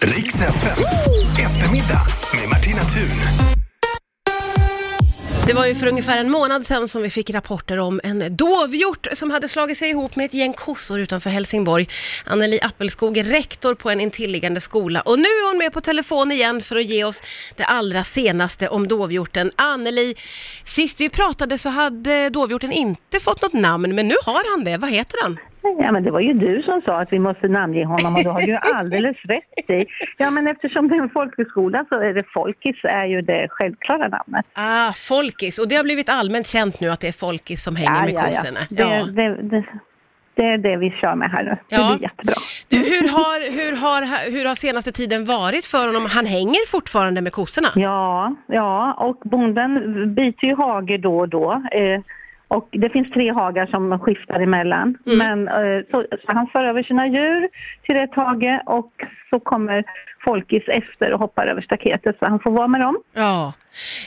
Riks FM. Eftermiddag med Martina Thun. Det var ju för ungefär en månad sedan som vi fick rapporter om en dovhjort som hade slagit sig ihop med ett gäng kossor utanför Helsingborg. Anneli Appelskog är rektor på en intilliggande skola och nu är hon med på telefon igen för att ge oss det allra senaste om dovhjorten. Anneli, sist vi pratade så hade dovhjorten inte fått något namn, men nu har han det. Vad heter han? Ja, men det var ju du som sa att vi måste namnge honom och du har ju alldeles rätt i. Ja, men eftersom det är en folkhögskola så är det Folkis är ju det självklara namnet. Ah, Folkis. Och det har blivit allmänt känt nu att det är Folkis som hänger med kossorna. Det, det, det, det är det vi kör med här nu. Det Ja. blir jättebra. Du, hur, har, hur, har, hur har senaste tiden varit för honom? Han hänger fortfarande med kossorna? Ja, ja, och bonden byter ju hage då och då. Eh, och det finns tre hagar som skiftar emellan. Mm. Men eh, så, så han för över sina djur till ett hage och så kommer Folkis efter och hoppar över staketet så han får vara med dem. Ja.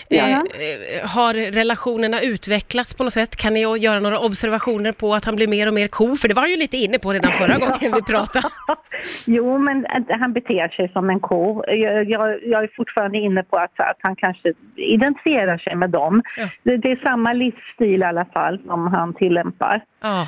Ja. Eh, eh, har relationerna utvecklats på något sätt? Kan ni göra några observationer på att han blir mer och mer ko? För det var han ju lite inne på redan förra gången vi pratade. jo, men han beter sig som en ko. Jag, jag, jag är fortfarande inne på att, att han kanske identifierar sig med dem. Ja. Det, det är samma livsstil i alla fall som han tillämpar. Ja,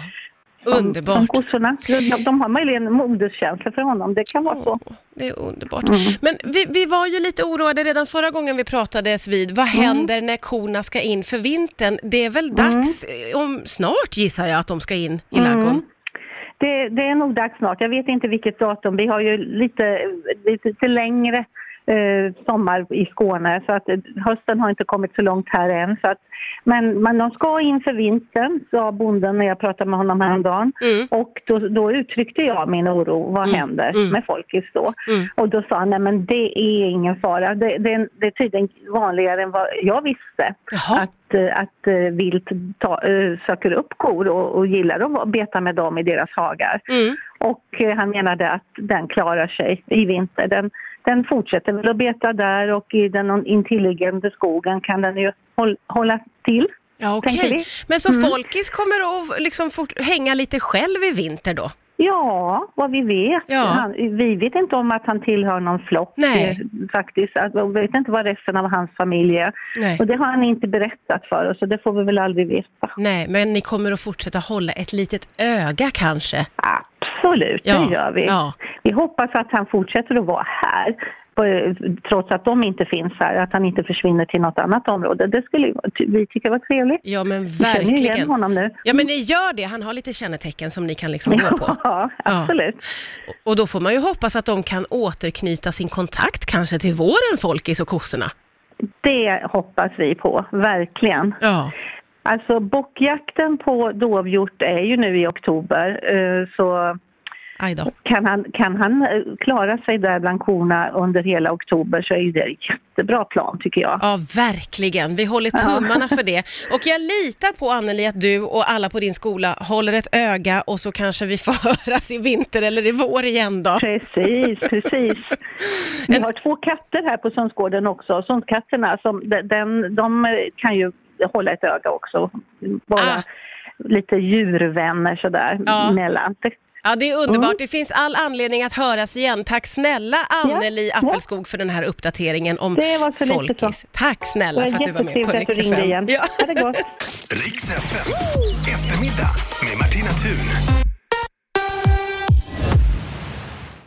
Underbart. kossorna. De, de har möjligen moderskänsla för honom, det kan vara så. Åh, det är underbart. Mm. Men vi, vi var ju lite oroade redan förra gången vi pratades vid. Vad Mm. händer när korna ska in för vintern? Det är väl dags eh, om snart gissar jag att de ska in i ladugården. Mm. Det, det är nog dags snart. Jag vet inte vilket datum. Vi har ju lite, lite, lite längre sommar i Skåne så att eh, hösten har inte kommit så långt här än. Så att, men, men de ska in för vintern, sa bonden när jag pratade med honom häromdagen. Mm. Och då, då uttryckte jag min oro. Vad Mm, händer mm. med folkis då? Mm. Och då sa han, nej men det är ingen fara. Det, det, det är tydligen vanligare än vad jag visste. Jaha. Att, eh, att eh, vilt ta, eh, söker upp kor och, och gillar att beta med dem i deras hagar. Mm. Och eh, han menade att den klarar sig i vinter. Den, den fortsätter väl att beta där och i den intilliggande skogen kan den ju håll, hålla till. Ja, vi. Men så Mm. Folkis kommer att liksom fort, hänga lite själv i vinter då? Ja, vad vi vet. Ja. Han, vi vet inte om att han tillhör någon flock Nej. eh, faktiskt. Att- Vi vet inte vad resten av hans familj är. Nej. Och det har han inte berättat för oss och det får vi väl aldrig veta. Nej, men ni kommer att fortsätta hålla ett litet öga kanske? Absolut, Ja, det gör vi. ja. Vi hoppas att han fortsätter att vara här. Trots att de inte finns här, att han inte försvinner till något annat område. Det skulle vi tycka var trevligt. Ja, men Vi känner ju igen verkligen. honom nu. Ja, men ni gör det. Han har lite kännetecken som ni kan liksom gå på. Ja, absolut. Och- Och då får man ju hoppas att de kan återknyta sin kontakt kanske till våren, Folkis och kossorna. Det hoppas vi på, verkligen. Ja. Alltså bockjakten på dovhjort är ju nu i oktober, eh, så. Kan han, kan han eh, klara sig där bland korna under hela oktober så är det en jättebra plan tycker jag. Ja, verkligen. Vi håller tummarna för det. Och jag litar på Anneli att du och alla på din skola håller ett öga och så kanske vi får höras i vinter eller i vår igen då. Precis, precis. Vi har två katter här på Sundsgården också, Sundskatterna, som, de- den, de kan ju hålla ett öga också. Vara Ah. lite djurvänner sådär Ja. emellan. Det- Ja, det är underbart. Mm. Det finns all anledning att höras igen. Tack snälla Anneli Ja. Appelskog för den här uppdateringen om Det var så lite Folkis. så. Tack snälla för att du var med på Rix FM. igen. Ja. Ha det gott. Riks FM. Eftermiddag med Martina Thun.